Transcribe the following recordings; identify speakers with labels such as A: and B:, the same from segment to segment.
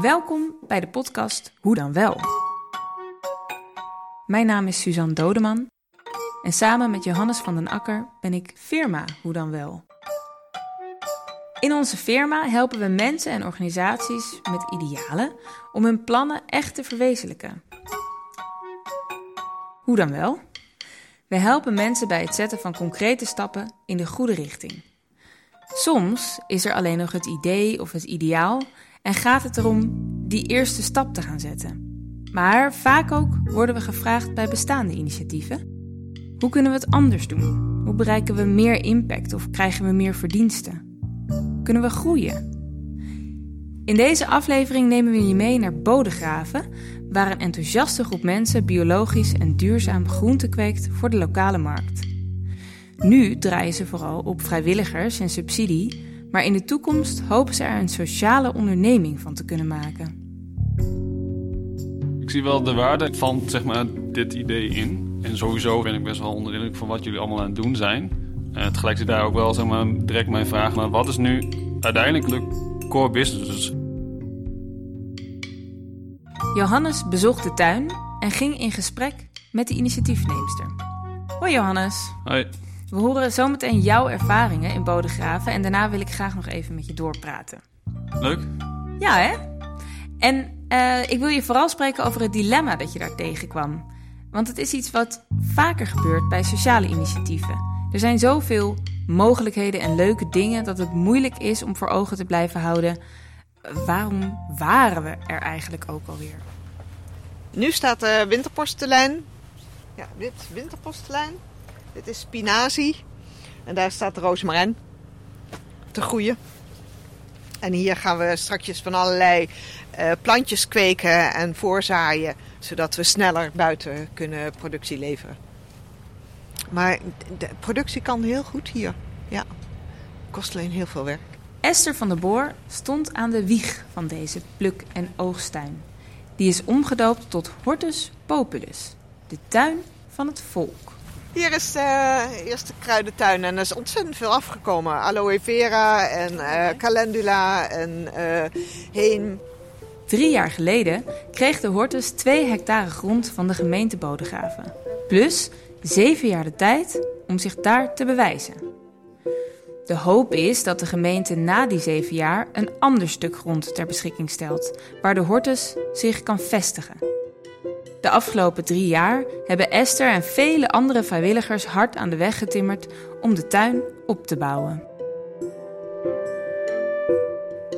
A: Welkom bij de podcast Hoe dan wel? Mijn naam is Suzanne Dodeman en samen met Johannes van den Akker ben ik Firma Hoe dan wel. In onze firma helpen we mensen en organisaties met idealen om hun plannen echt te verwezenlijken. Hoe dan wel? We helpen mensen bij het zetten van concrete stappen in de goede richting. Soms is er alleen nog het idee of het ideaal en gaat het erom die eerste stap te gaan zetten. Maar vaak ook worden we gevraagd bij bestaande initiatieven. Hoe kunnen we het anders doen? Hoe bereiken we meer impact of krijgen we meer verdiensten? Kunnen we groeien? In deze aflevering nemen we je mee naar Bodegraven, waar een enthousiaste groep mensen biologisch en duurzaam groente kweekt voor de lokale markt. Nu draaien ze vooral op vrijwilligers en subsidie, maar in de toekomst hopen ze er een sociale onderneming van te kunnen maken.
B: Ik zie wel de waarde van zeg maar, dit idee in. En sowieso ben ik best wel onder indruk van wat jullie allemaal aan het doen zijn. Uh, tegelijk zit daar ook wel zeg maar, direct mijn vraag naar wat is nu uiteindelijk de core business?
A: Johannes bezocht de tuin en ging in gesprek met de initiatiefneemster. Hoi Johannes.
B: Hoi.
A: We horen zometeen jouw ervaringen in Bodegraven en daarna wil ik graag nog even met je doorpraten.
B: Leuk.
A: Ja, hè? En uh, ik wil je vooral spreken over het dilemma dat je daar tegenkwam. Want het is iets wat vaker gebeurt bij sociale initiatieven. Er zijn zoveel mogelijkheden en leuke dingen dat het moeilijk is om voor ogen te blijven houden. Waarom waren we er eigenlijk ook alweer?
C: Nu staat de winterpostelijn. Ja, dit winterpostelijn. Dit is spinazie. En daar staat de rozemarijn te groeien. En hier gaan we straks van allerlei uh, plantjes kweken en voorzaaien. Zodat we sneller buiten kunnen productie leveren. Maar de productie kan heel goed hier. Ja, kost alleen heel veel werk.
A: Esther van der Boor stond aan de wieg van deze pluk- en oogsttuin. Die is omgedoopt tot Hortus Populus, de tuin van het volk.
C: Hier is de eerste kruidentuin en er is ontzettend veel afgekomen. Aloe vera en uh, calendula en uh, heen.
A: Drie jaar geleden kreeg de Hortus twee hectare grond van de gemeente Bodegraven. Plus zeven jaar de tijd om zich daar te bewijzen. De hoop is dat de gemeente na die zeven jaar een ander stuk grond ter beschikking stelt, waar de Hortus zich kan vestigen. Afgelopen drie jaar hebben Esther en vele andere vrijwilligers hard aan de weg getimmerd om de tuin op te bouwen.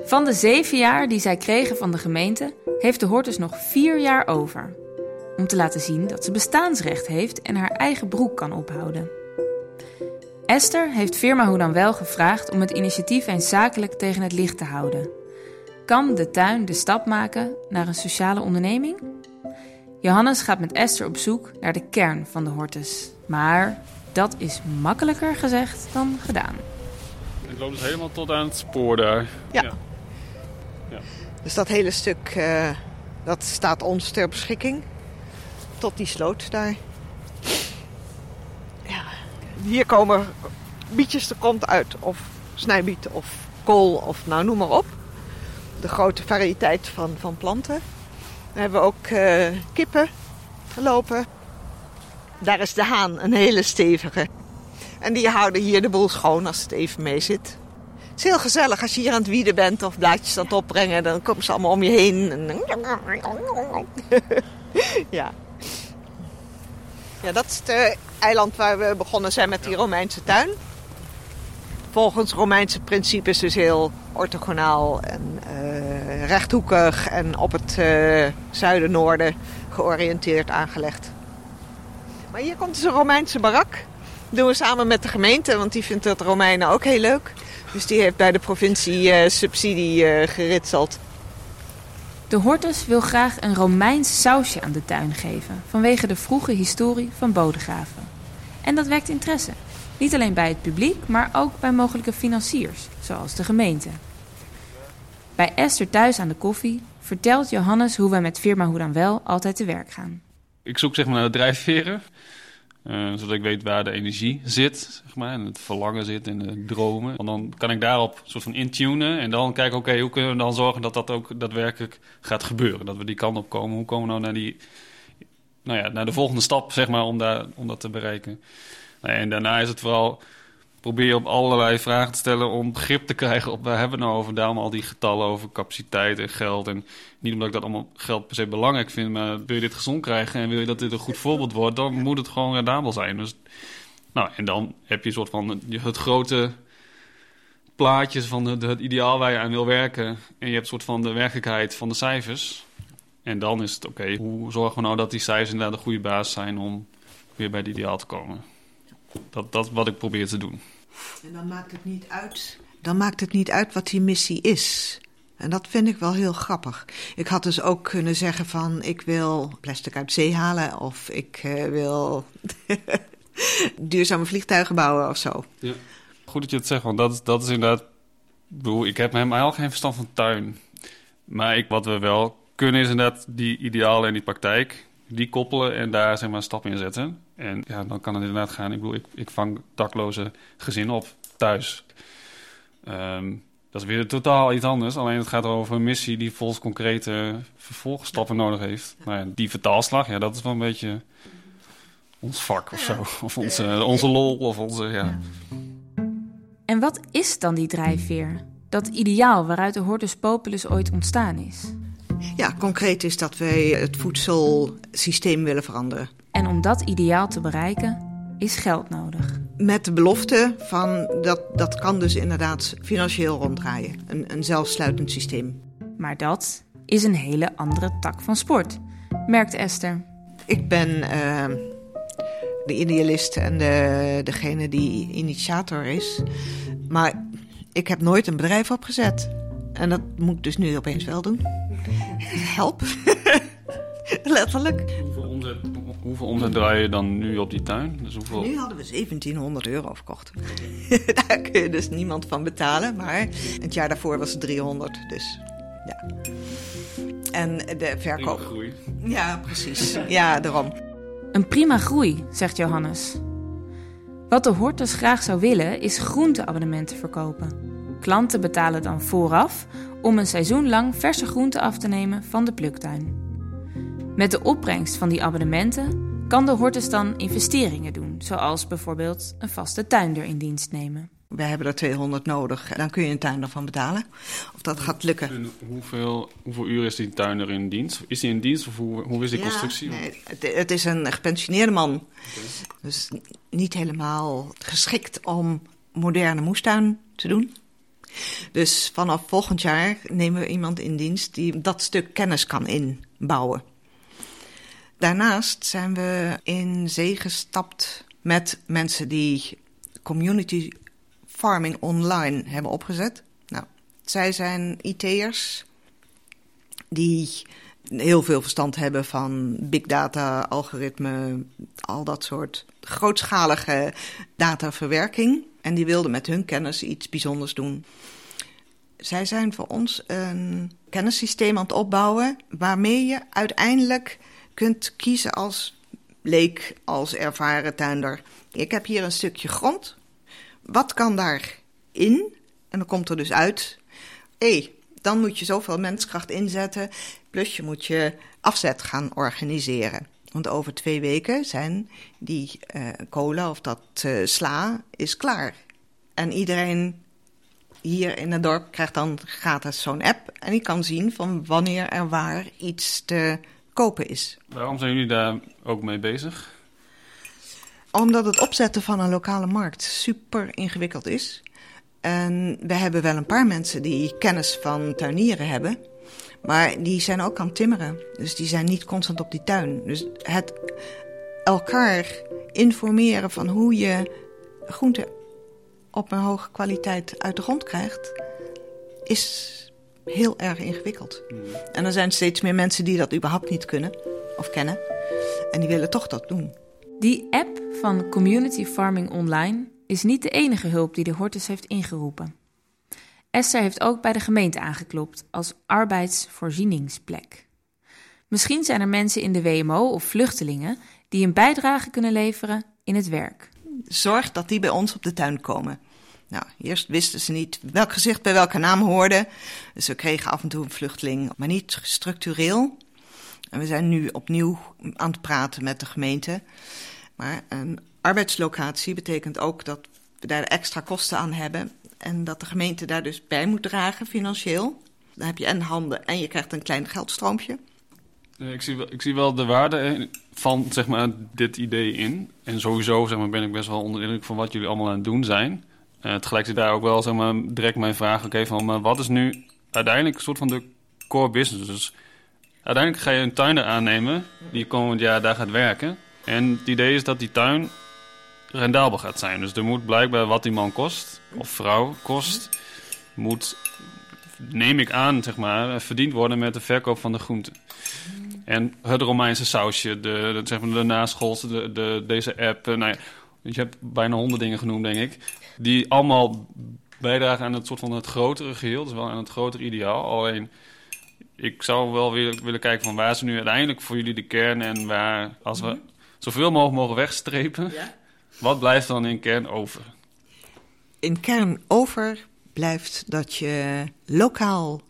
A: Van de zeven jaar die zij kregen van de gemeente, heeft de Hortus nog vier jaar over. Om te laten zien dat ze bestaansrecht heeft en haar eigen broek kan ophouden. Esther heeft firma Hoe dan Wel gevraagd om het initiatief eens zakelijk tegen het licht te houden. Kan de tuin de stap maken naar een sociale onderneming? Johannes gaat met Esther op zoek naar de kern van de hortus. Maar dat is makkelijker gezegd dan gedaan.
B: Het loopt dus helemaal tot aan het spoor daar.
C: Ja. ja. ja. Dus dat hele stuk, uh, dat staat ons ter beschikking. Tot die sloot daar. Ja. Hier komen bietjes de kont uit. Of snijbiet of kool of nou noem maar op. De grote variëteit van, van planten. We hebben ook uh, kippen gelopen. Daar is de haan, een hele stevige. En die houden hier de boel schoon als het even mee zit. Het is heel gezellig als je hier aan het wieden bent of blaadjes aan het opbrengen. Dan komen ze allemaal om je heen. ja. Ja, dat is het eiland waar we begonnen zijn met die Romeinse tuin. Volgens Romeinse principes dus heel orthogonaal en uh, rechthoekig en op het uh, zuiden-noorden georiënteerd aangelegd. Maar hier komt dus een Romeinse barak. Dat doen we samen met de gemeente, want die vindt het Romeinen ook heel leuk. Dus die heeft bij de provincie uh, subsidie geritseld.
A: De Hortus wil graag een Romeins sausje aan de tuin geven, vanwege de vroege historie van Bodegraven. En dat wekt interesse. Niet alleen bij het publiek, maar ook bij mogelijke financiers, zoals de gemeente. Bij Esther thuis aan de koffie vertelt Johannes hoe wij met firma Hoe dan Wel altijd te werk gaan.
B: Ik zoek zeg maar naar de drijfveren. Eh, zodat ik weet waar de energie zit, zeg maar. En het verlangen zit en de dromen. Want dan kan ik daarop soort van intunen. En dan kijken, oké, hoe kunnen we dan zorgen dat dat ook daadwerkelijk gaat gebeuren? Dat we die kant op komen. Hoe komen we nou naar die... Nou ja, naar de volgende stap, zeg maar, om, daar, om dat te bereiken. En daarna is het vooral probeer je op allerlei vragen te stellen om begrip te krijgen op waar hebben we nou over. Daarom al die getallen over capaciteit en geld. En niet omdat ik dat allemaal geld per se belangrijk vind, maar wil je dit gezond krijgen en wil je dat dit een goed voorbeeld wordt, dan moet het gewoon rendabel zijn. Dus, nou, en dan heb je een soort van het grote plaatje van het, het ideaal waar je aan wil werken. En je hebt een soort van de werkelijkheid van de cijfers. En dan is het oké, hoe zorgen we nou dat die cijfers inderdaad een goede basis zijn om weer bij het ideaal te komen. Dat, dat is wat ik probeer te doen.
C: En dan maakt het niet uit. Dan maakt het niet uit wat die missie is. En dat vind ik wel heel grappig. Ik had dus ook kunnen zeggen van ik wil plastic uit zee halen of ik uh, wil duurzame vliegtuigen bouwen of zo.
B: Ja. Goed dat je het zegt, want dat, dat is inderdaad. Ik heb helemaal geen verstand van tuin. Maar ik, wat we wel kunnen is inderdaad die idealen en die praktijk die koppelen en daar zeg maar een stap in zetten. En ja, dan kan het inderdaad gaan. Ik bedoel, ik, ik vang dakloze gezinnen op thuis. Ehm, dat is weer totaal iets anders. Alleen het gaat over een missie die volgens concrete vervolgstappen nodig heeft. Nou ja, die vertaalslag, ja, dat is wel een beetje ons vak of zo. Of onze, onze lol of onze, ja.
A: En wat is dan die drijfveer? Dat ideaal waaruit de Hortus Populus ooit ontstaan is?
C: Ja, concreet is dat wij het voedselsysteem willen veranderen.
A: En om dat ideaal te bereiken, is geld nodig.
C: Met de belofte van dat dat kan dus inderdaad financieel ronddraaien. Een, een zelfsluitend systeem.
A: Maar dat is een hele andere tak van sport, merkt Esther.
C: Ik ben uh, de idealist en de, degene die initiator is. Maar ik heb nooit een bedrijf opgezet. En dat moet ik dus nu opeens wel doen. Help. Letterlijk.
B: Hoeveel omzet, hoeveel omzet draai je dan nu op die tuin? Dus hoeveel...
C: Nu hadden we 1700 euro verkocht. Daar kun je dus niemand van betalen. Maar het jaar daarvoor was het 300. Dus ja. En de verkoop.
B: Prima groei.
C: Ja, precies. Ja, daarom.
A: Een prima groei, zegt Johannes. Wat de Hortus graag zou willen, is groenteabonnementen verkopen. Klanten betalen dan vooraf om een seizoen lang verse groenten af te nemen van de pluktuin. Met de opbrengst van die abonnementen kan de Hortus dan investeringen doen, zoals bijvoorbeeld een vaste tuinder in dienst nemen.
C: We hebben er 200 nodig, dan kun je een tuinder van betalen. Of dat gaat lukken.
B: En hoeveel, hoeveel uur is die tuinder in dienst? Is hij in dienst of hoe, hoe is die
C: Ja,
B: constructie?
C: nee, het, het is een gepensioneerde man. Dus niet helemaal geschikt om moderne moestuin te doen. Dus vanaf volgend jaar nemen we iemand in dienst die dat stuk kennis kan inbouwen. Daarnaast zijn we in zee gestapt met mensen die community farming online hebben opgezet. Nou, zij zijn IT'ers die heel veel verstand hebben van big data, algoritme, al dat soort grootschalige dataverwerking. En die wilden met hun kennis iets bijzonders doen. Zij zijn voor ons een kennissysteem aan het opbouwen waarmee je uiteindelijk kunt kiezen als leek, als ervaren tuinder. Ik heb hier een stukje grond. Wat kan daarin? En dan komt er dus uit. hé, dan moet je zoveel menskracht inzetten. Plus je moet je afzet gaan organiseren. Want over twee weken zijn die uh, cola of dat uh, sla is klaar. En iedereen hier in het dorp krijgt dan gratis zo'n app. En die kan zien van wanneer er waar iets te kopen is.
B: Waarom zijn jullie daar ook mee bezig?
C: Omdat het opzetten van een lokale markt super ingewikkeld is. En we hebben wel een paar mensen die kennis van tuinieren hebben. Maar die zijn ook aan het timmeren. Dus die zijn niet constant op die tuin. Dus het elkaar informeren van hoe je groenten op een hoge kwaliteit uit de grond krijgt, is heel erg ingewikkeld. Mm. En er zijn steeds meer mensen die dat überhaupt niet kunnen of kennen. En die willen toch dat doen.
A: Die app van Community Farming Online is niet de enige hulp die de Hortus heeft ingeroepen. Esther heeft ook bij de gemeente aangeklopt als arbeidsvoorzieningsplek. Misschien zijn er mensen in de WMO of vluchtelingen die een bijdrage kunnen leveren in het werk.
C: Zorg dat die bij ons op de tuin komen. Nou, eerst wisten ze niet welk gezicht bij welke naam hoorde. Dus we kregen af en toe een vluchteling, maar niet structureel. En we zijn nu opnieuw aan het praten met de gemeente. Maar een arbeidslocatie betekent ook dat we daar extra kosten aan hebben. En dat de gemeente daar dus bij moet dragen financieel. Dan heb je en handen en je krijgt een klein geldstroompje.
B: Ik zie, wel, ik zie wel de waarde van zeg maar, dit idee in. En sowieso zeg maar, ben ik best wel onder de indruk van wat jullie allemaal aan het doen zijn. Uh, tegelijkertijd daar ook wel zeg direct mijn vraag: oké, van maar wat is nu uiteindelijk een soort van de core business? Dus uiteindelijk ga je een tuiner aannemen die komend jaar daar gaat werken. En het idee is dat die tuin rendabel gaat zijn. Dus er moet blijkbaar wat die man kost, of vrouw kost, moet, neem ik aan, zeg maar, verdiend worden met de verkoop van de groenten. En het Romeinse sausje, de, de, zeg maar de de, de, deze app. Nou ja, je hebt bijna honderd dingen genoemd, denk ik. Die allemaal bijdragen aan het soort van het grotere geheel. Dus wel aan het grotere ideaal. Alleen, ik zou wel willen, willen kijken van waar is nu uiteindelijk voor jullie de kern. En waar, als we zoveel mogelijk mogen wegstrepen, ja? wat blijft dan in kern over?
C: In kern over blijft dat je lokaal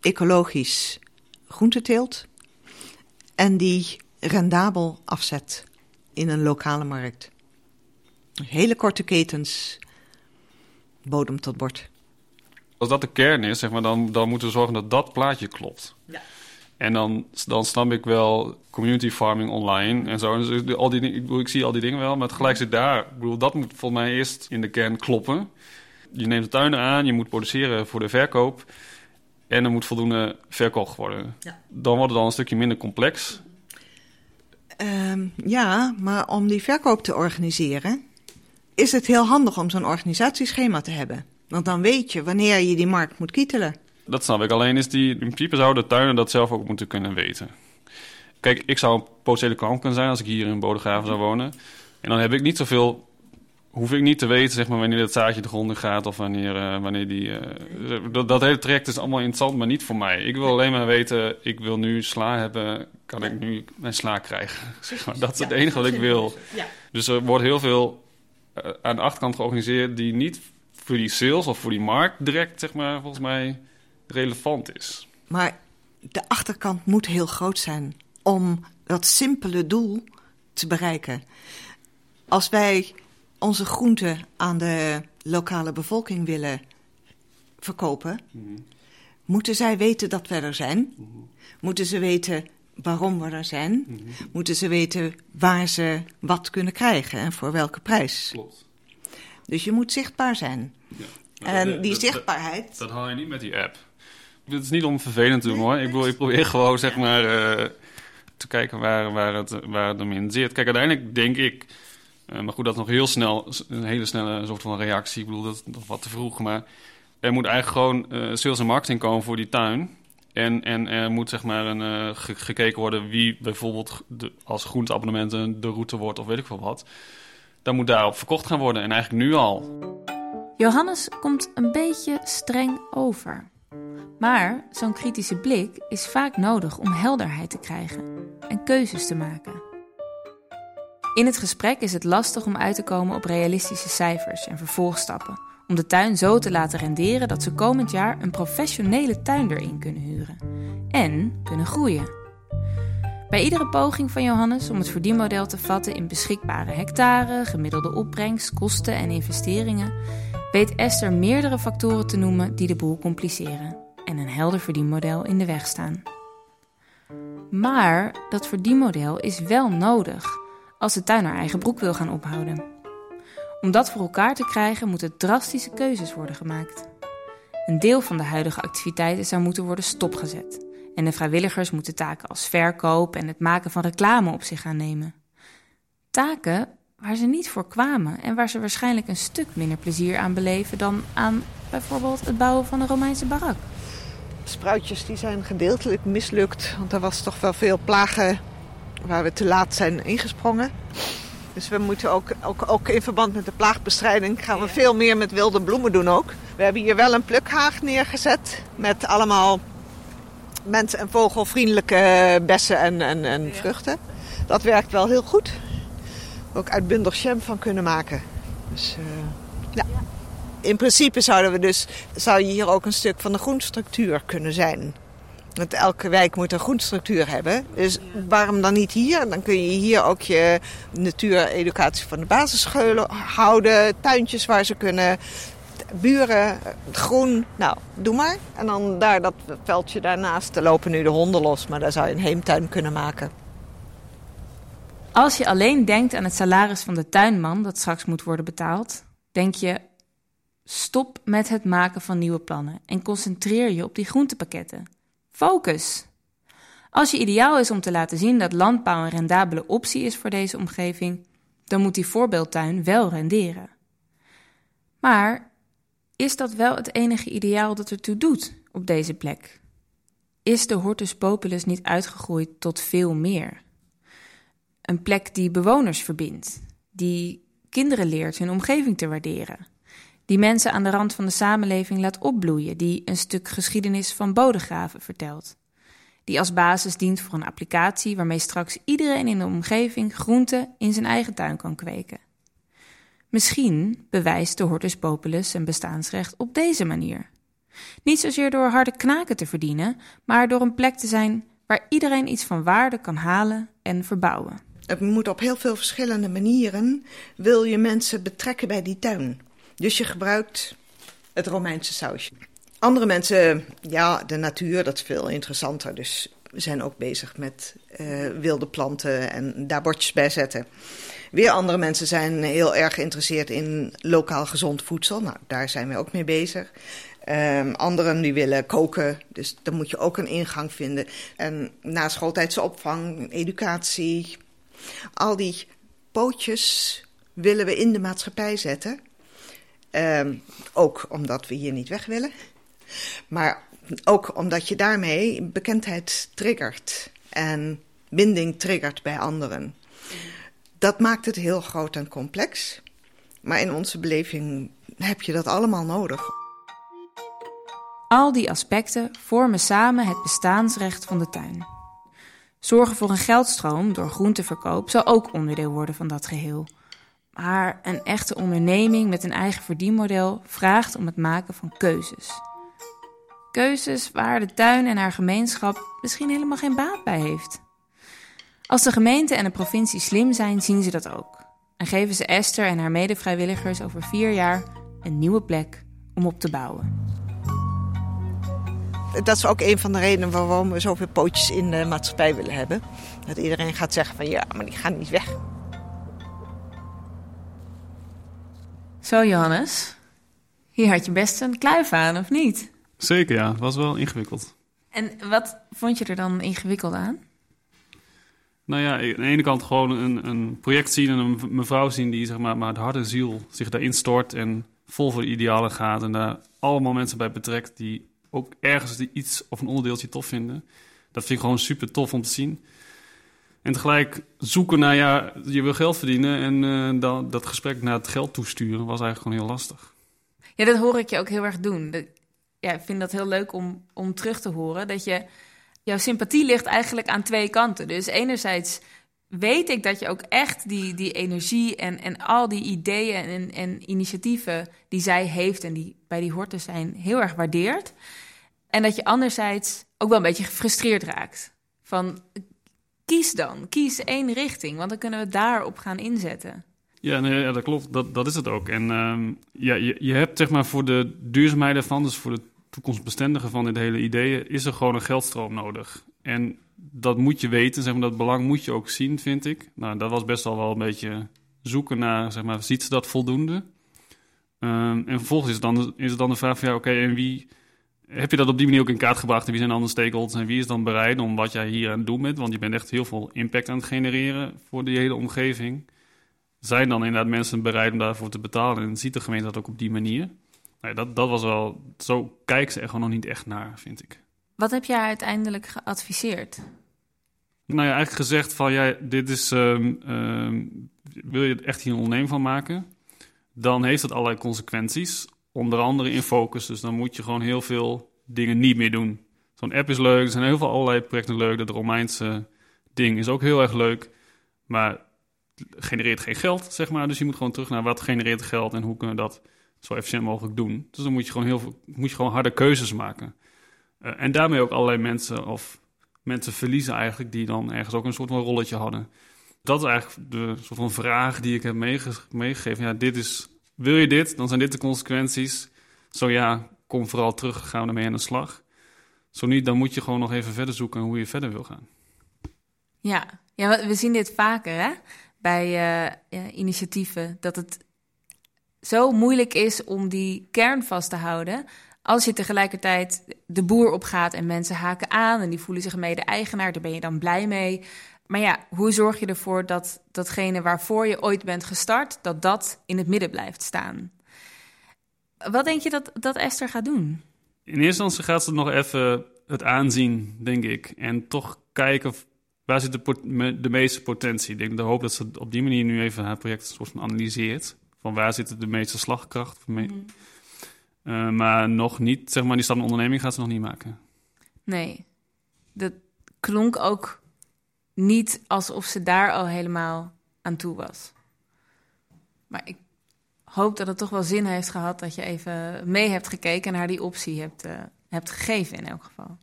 C: ecologisch groente teelt en die rendabel afzet in een lokale markt. Hele korte ketens, bodem tot bord.
B: Als dat de kern is, zeg maar, dan, dan moeten we zorgen dat dat plaatje klopt. Ja. En dan, dan snap ik wel community farming online en zo. Dus al die, ik, bedoel, ik zie al die dingen wel, maar tegelijk zit daar... Ik bedoel, dat moet volgens mij eerst in de kern kloppen. Je neemt de tuinen aan, je moet produceren voor de verkoop... En er moet voldoende verkocht worden. Ja. Dan wordt het dan een stukje minder complex.
C: Um, ja, maar om die verkoop te organiseren, is het heel handig om zo'n organisatieschema te hebben. Want dan weet je wanneer je die markt moet kietelen.
B: Dat snap ik. Alleen is die, in principe zouden de tuinen dat zelf ook moeten kunnen weten. Kijk, ik zou een potentiële klant kunnen zijn als ik hier in Bodegraven zou wonen. En dan heb ik niet zoveel hoef ik niet te weten zeg maar, wanneer dat zaadje de grond in gaat of wanneer, uh, wanneer die. Uh, dat, dat, hele traject is allemaal interessant, maar niet voor mij. Ik wil alleen maar weten, ik wil nu sla hebben, kan ik nu mijn sla krijgen? Zeg maar. Dat is het enige wat ik wil. Ja. Dus er wordt heel veel uh, aan de achterkant georganiseerd die niet voor die sales of voor die markt direct, zeg maar, volgens mij relevant is.
C: Maar de achterkant moet heel groot zijn om dat simpele doel te bereiken. Als wij onze groenten aan de lokale bevolking willen verkopen, mhm. moeten zij weten dat we er zijn. Mhm. Moeten ze weten waarom we er zijn. Mhm. Moeten ze weten waar ze wat kunnen krijgen en voor welke prijs. Klopt. Dus je moet zichtbaar zijn. Ja. En die zichtbaarheid.
B: Dat, dat, haal je niet met die app. Het is niet om vervelend te doen hoor. Ik, ik probeer gewoon zeg maar uh, te kijken waar, waar, het, waar het in zit. Kijk, uiteindelijk denk ik uh, maar goed, dat is nog heel snel, een hele snelle soort van reactie. Ik bedoel, dat is nog wat te vroeg. Maar er moet eigenlijk gewoon uh, sales en marketing komen voor die tuin. En, en er moet zeg maar een, uh, gekeken worden wie bijvoorbeeld de, als groenteabonnementen de route wordt of weet ik veel wat. Dan moet daarop verkocht gaan worden en eigenlijk nu al.
A: Johannes komt een beetje streng over. Maar zo'n kritische blik is vaak nodig om helderheid te krijgen en keuzes te maken. In het gesprek is het lastig om uit te komen op realistische cijfers en vervolgstappen. Om de tuin zo te laten renderen dat ze komend jaar een professionele tuinder in kunnen huren. En kunnen groeien. Bij iedere poging van Johannes om het verdienmodel te vatten in beschikbare hectare, gemiddelde opbrengst, kosten en investeringen, weet Esther meerdere factoren te noemen die de boel compliceren en een helder verdienmodel in de weg staan. Maar dat verdienmodel is wel nodig als de tuin haar eigen broek wil gaan ophouden. Om dat voor elkaar te krijgen moeten drastische keuzes worden gemaakt. Een deel van de huidige activiteiten zou moeten worden stopgezet. En de vrijwilligers moeten taken als verkoop en het maken van reclame op zich aannemen. Taken waar ze niet voor kwamen en waar ze waarschijnlijk een stuk minder plezier aan beleven dan aan bijvoorbeeld het bouwen van een Romeinse barak.
C: Spruitjes die zijn gedeeltelijk mislukt, want er was toch wel veel plagen waar we te laat zijn ingesprongen. Dus we moeten ook, ook, ook in verband met de plaagbestrijding gaan we veel meer met wilde bloemen doen ook. We hebben hier wel een plukhaag neergezet met allemaal mens- en vogelvriendelijke bessen en, en, en vruchten. Dat werkt wel heel goed. ook uitbundig jam van kunnen maken. Dus uh, ja. In principe zouden we dus, zou je hier ook een stuk van de groenstructuur kunnen zijn. Want elke wijk moet een groenstructuur hebben. Dus waarom dan niet hier? Dan kun je hier ook je natuureducatie van de basisscholen houden. Tuintjes waar ze kunnen. Buren, groen. Nou, doe maar. En dan daar dat veldje daarnaast. lopen nu de honden los. Maar daar zou je een heemtuin kunnen maken.
A: Als je alleen denkt aan het salaris van de tuinman dat straks moet worden betaald, denk je: stop met het maken van nieuwe plannen en concentreer je op die groentepakketten. Focus. Als je ideaal is om te laten zien dat landbouw een rendabele optie is voor deze omgeving, dan moet die voorbeeldtuin wel renderen. Maar is dat wel het enige ideaal dat ertoe doet op deze plek? Is de Hortus Populus niet uitgegroeid tot veel meer? Een plek die bewoners verbindt, die kinderen leert hun omgeving te waarderen, die mensen aan de rand van de samenleving laat opbloeien, die een stuk geschiedenis van bodegraven vertelt, die als basis dient voor een applicatie waarmee straks iedereen in de omgeving groenten in zijn eigen tuin kan kweken. Misschien bewijst de Hortus Populus zijn bestaansrecht op deze manier. Niet zozeer door harde knaken te verdienen, maar door een plek te zijn waar iedereen iets van waarde kan halen en verbouwen.
C: Het moet op heel veel verschillende manieren, wil je mensen betrekken bij die tuin. Dus je gebruikt het Romeinse sausje. Andere mensen, ja, de natuur, dat is veel interessanter. Dus we zijn ook bezig met uh, wilde planten en daar bordjes bij zetten. Weer andere mensen zijn heel erg geïnteresseerd in lokaal gezond voedsel. Nou, daar zijn we ook mee bezig. Um, anderen die willen koken, dus dan moet je ook een ingang vinden. En na schooltijdse opvang, educatie, al die pootjes willen we in de maatschappij zetten. Um, ook omdat we hier niet weg willen. Maar ook omdat je daarmee bekendheid triggert en binding triggert bij anderen. Dat maakt het heel groot en complex. Maar in onze beleving heb je dat allemaal nodig.
A: Al die aspecten vormen samen het bestaansrecht van de tuin. Zorgen voor een geldstroom door groenteverkoop zal ook onderdeel worden van dat geheel. Maar een echte onderneming met een eigen verdienmodel vraagt om het maken van keuzes. Keuzes waar de tuin en haar gemeenschap misschien helemaal geen baat bij heeft. Als de gemeente en de provincie slim zijn, zien ze dat ook. En geven ze Esther en haar medevrijwilligers over vier jaar een nieuwe plek om op te bouwen.
C: Dat is ook een van de redenen waarom we zoveel pootjes in de maatschappij willen hebben. Dat iedereen gaat zeggen van ja, maar die gaan niet weg.
A: Zo, Johannes. Hier had je best een kluif aan, of niet?
B: Zeker, ja. Het was wel ingewikkeld.
A: En wat vond je er dan ingewikkeld aan?
B: Nou ja, aan de ene kant gewoon een, een project zien en een mevrouw zien die zeg maar, met hart en ziel zich daarin stort en vol voor de idealen gaat. En daar allemaal mensen bij betrekt die ook ergens iets of een onderdeeltje tof vinden. Dat vind ik gewoon super tof om te zien. En tegelijk zoeken naar, ja, je wil geld verdienen en uh, dat, dat gesprek naar het geld toesturen was eigenlijk gewoon heel lastig.
A: Ja, dat hoor ik je ook heel erg doen. ja, ik vind dat heel leuk om, om terug te horen. Dat je, jouw sympathie ligt eigenlijk aan twee kanten. Dus enerzijds weet ik dat je ook echt die, die energie en, en al die ideeën en, en initiatieven die zij heeft en die bij die horten zijn, heel erg waardeert. En dat je anderzijds ook wel een beetje gefrustreerd raakt. Van kies dan, kies één richting, want dan kunnen we daarop gaan inzetten.
B: Ja, nee, ja dat klopt. Dat, dat is het ook. En uh, ja, je, je hebt zeg maar voor de duurzaamheid ervan, dus voor de toekomstbestendige van dit hele idee, is er gewoon een geldstroom nodig. En dat moet je weten, zeg maar, dat belang moet je ook zien, vind ik. Nou, dat was best wel wel een beetje zoeken naar, zeg maar, ziet ze dat voldoende? Um, en vervolgens is het dan, is het dan de vraag van, ja, oké, en wie heb je dat op die manier ook in kaart gebracht? En wie zijn dan de stakeholders en wie is dan bereid om wat jij hier aan het doen bent? Want je bent echt heel veel impact aan het genereren voor die hele omgeving. Zijn dan inderdaad mensen bereid om daarvoor te betalen? En ziet de gemeente dat ook op die manier? Nee, dat, dat was wel, zo kijken ze er gewoon nog niet echt naar, vind ik.
A: Wat heb jij uiteindelijk geadviseerd?
B: Nou ja, eigenlijk gezegd van, ja, dit is, um, um, wil je echt hier een van maken? Dan heeft het allerlei consequenties onder andere in focus. Dus dan moet je gewoon heel veel dingen niet meer doen. Zo'n app is leuk, er zijn heel veel allerlei projecten leuk. Dat Romeinse ding is ook heel erg leuk. Maar genereert geen geld, zeg maar. Dus je moet gewoon terug naar wat genereert geld en hoe kunnen we dat zo efficiënt mogelijk doen. Dus dan moet je gewoon heel veel, moet je gewoon harde keuzes maken. Uh, en daarmee ook allerlei mensen of mensen verliezen eigenlijk die dan ergens ook een soort van rolletje hadden. Dat is eigenlijk de soort van vraag die ik heb meegegeven. Ja, dit is, wil je dit? Dan zijn dit de consequenties. Zo ja, kom vooral terug, gaan we ermee aan de slag. Zo niet, dan moet je gewoon nog even verder zoeken hoe je verder wil gaan.
A: Ja, ja we zien dit vaker hè? bij uh, initiatieven. Dat het zo moeilijk is om die kern vast te houden. Als je tegelijkertijd de boer opgaat en mensen haken aan en die voelen zich mede-eigenaar, daar ben je dan blij mee. Maar ja, hoe zorg je ervoor dat datgene waarvoor je ooit bent gestart, dat dat in het midden blijft staan? Wat denk je dat, dat Esther gaat doen?
B: In eerste instantie gaat ze nog even het aanzien, denk ik. En toch kijken waar zit de, de meeste potentie. Ik denk de hoop dat ze op die manier nu even haar project soort van analyseert. Van waar zit de meeste slagkracht? Mm uh, maar nog niet, zeg maar, die stap onderneming gaat ze nog niet maken.
A: Nee, dat klonk ook niet alsof ze daar al helemaal aan toe was. Maar ik hoop dat het toch wel zin heeft gehad dat je even mee hebt gekeken en haar die optie hebt, uh, hebt gegeven in elk geval.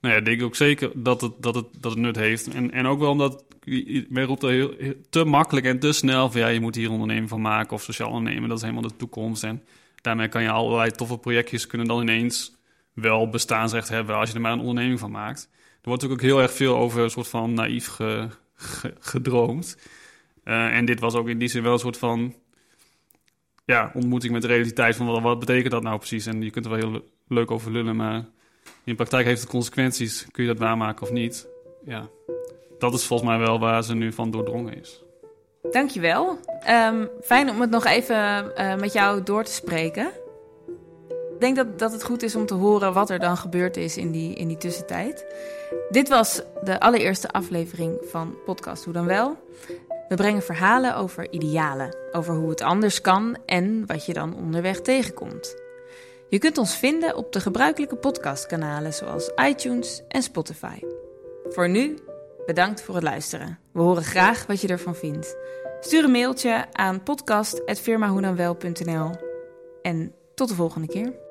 B: Nou ja, ik denk ook zeker dat het, dat het, dat het nut heeft. En, en ook wel omdat men roept er heel, te makkelijk en te snel van ja, je moet hier ondernemen van maken of sociaal ondernemen. Dat is helemaal de toekomst. En daarmee kan je allerlei toffe projectjes kunnen dan ineens wel bestaansrecht hebben als je er maar een onderneming van maakt. Wordt ook heel erg veel over een soort van naïef gedroomd. Uh, en dit was ook in die zin wel een soort van ja, ontmoeting met de realiteit van wat, wat betekent dat nou precies. En je kunt er wel heel leuk over lullen, maar in praktijk heeft het consequenties. Kun je dat waarmaken of niet? Ja, dat is volgens mij wel waar ze nu van doordrongen is.
A: Dankjewel. Um, fijn om het nog even uh, met jou door te spreken. Ik denk dat, dat het goed is om te horen wat er dan gebeurd is in die, in die tussentijd. Dit was de allereerste aflevering van Podcast Hoe dan Wel. We brengen verhalen over idealen, over hoe het anders kan en wat je dan onderweg tegenkomt. Je kunt ons vinden op de gebruikelijke podcastkanalen zoals iTunes en Spotify. Voor nu, bedankt voor het luisteren. We horen graag wat je ervan vindt. Stuur een mailtje aan podcast.firmahoedanwel.nl en tot de volgende keer.